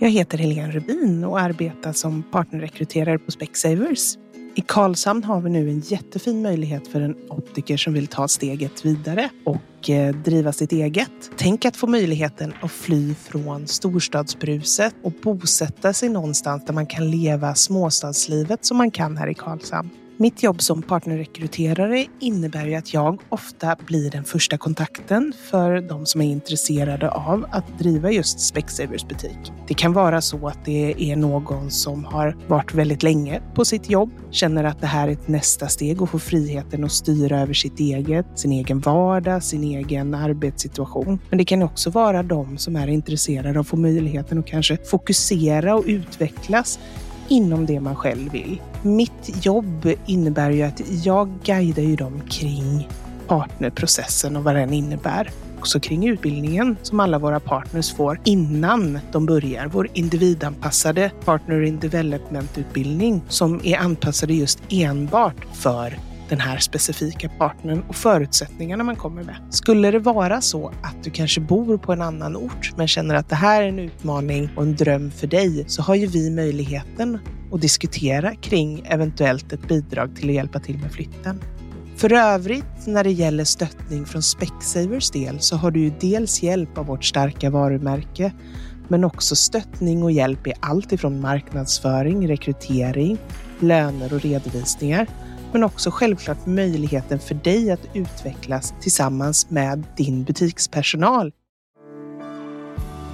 Jag heter Helene Rubin och arbetar som partnerrekryterare på Specsavers. I Karlshamn har vi nu en jättefin möjlighet för en optiker som vill ta steget vidare och eh, driva sitt eget. Tänk att få möjligheten att fly från storstadsbruset och bosätta sig någonstans där man kan leva småstadslivet som man kan här i Karlshamn. Mitt jobb som partnerrekryterare innebär ju att jag ofta blir den första kontakten för de som är intresserade av att driva just Specsavers butik. Det kan vara så att det är någon som har varit väldigt länge på sitt jobb, känner att det här är ett nästa steg och får friheten att styra över sitt eget, sin egen vardag, sin egen arbetssituation. Men det kan också vara de som är intresserade av att få möjligheten att kanske fokusera och utvecklas inom det man själv vill. Mitt jobb innebär ju att jag guidar ju dem kring partnerprocessen och vad den innebär. Också kring utbildningen som alla våra partners får innan de börjar. Vår individanpassade Partner in Development-utbildning som är anpassade just enbart för den här specifika partnern och förutsättningarna man kommer med. Skulle det vara så att du kanske bor på en annan ort men känner att det här är en utmaning och en dröm för dig så har ju vi möjligheten att diskutera kring eventuellt ett bidrag till att hjälpa till med flytten. För övrigt, när det gäller stöttning från Specsavers del så har du ju dels hjälp av vårt starka varumärke men också stöttning och hjälp i allt ifrån marknadsföring, rekrytering, löner och redovisningar men också självklart möjligheten för dig att utvecklas tillsammans med din butikspersonal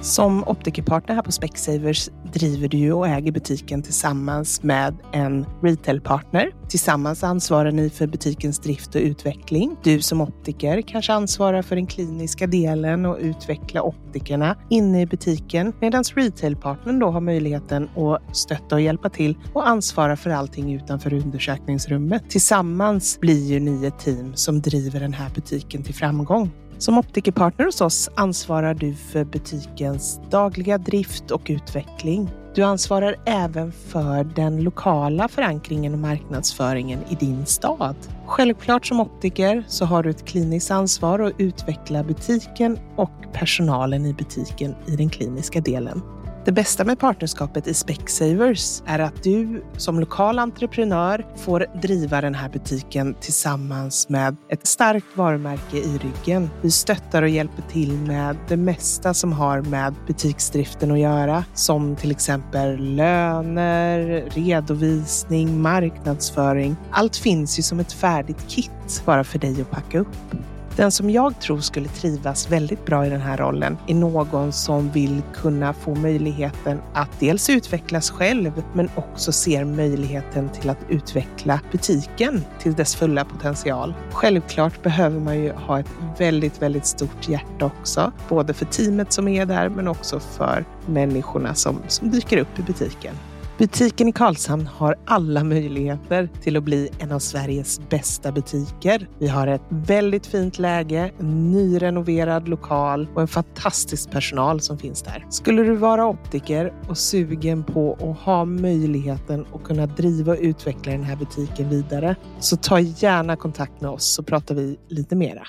som optikerpartner här på Specsavers driver du och äger butiken tillsammans med en retailpartner. Tillsammans ansvarar ni för butikens drift och utveckling. Du som optiker kanske ansvarar för den kliniska delen och utveckla optikerna inne i butiken medan retailpartnern då har möjligheten att stötta och hjälpa till och ansvara för allting utanför undersökningsrummet. Tillsammans blir ju ni ett team som driver den här butiken till framgång. Som optikerpartner hos oss ansvarar du för butikens dagliga drift och utveckling. Du ansvarar även för den lokala förankringen och marknadsföringen i din stad. Självklart som optiker så har du ett kliniskt ansvar att utveckla butiken och personalen i butiken i den kliniska delen. Det bästa med partnerskapet i Specsavers är att du som lokal entreprenör får driva den här butiken tillsammans med ett starkt varumärke i ryggen. Vi stöttar och hjälper till med det mesta som har med butiksdriften att göra, som till exempel löner, redovisning, marknadsföring. Allt finns ju som ett färdigt kit bara för dig att packa upp. Den som jag tror skulle trivas väldigt bra i den här rollen är någon som vill kunna få möjligheten att dels utvecklas själv, men också ser möjligheten till att utveckla butiken till dess fulla potential. Självklart behöver man ju ha ett väldigt, väldigt stort hjärta också, både för teamet som är där, men också för människorna som, som dyker upp i butiken. Butiken i Karlshamn har alla möjligheter till att bli en av Sveriges bästa butiker. Vi har ett väldigt fint läge, en nyrenoverad lokal och en fantastisk personal som finns där. Skulle du vara optiker och sugen på att ha möjligheten att kunna driva och utveckla den här butiken vidare så ta gärna kontakt med oss så pratar vi lite mera.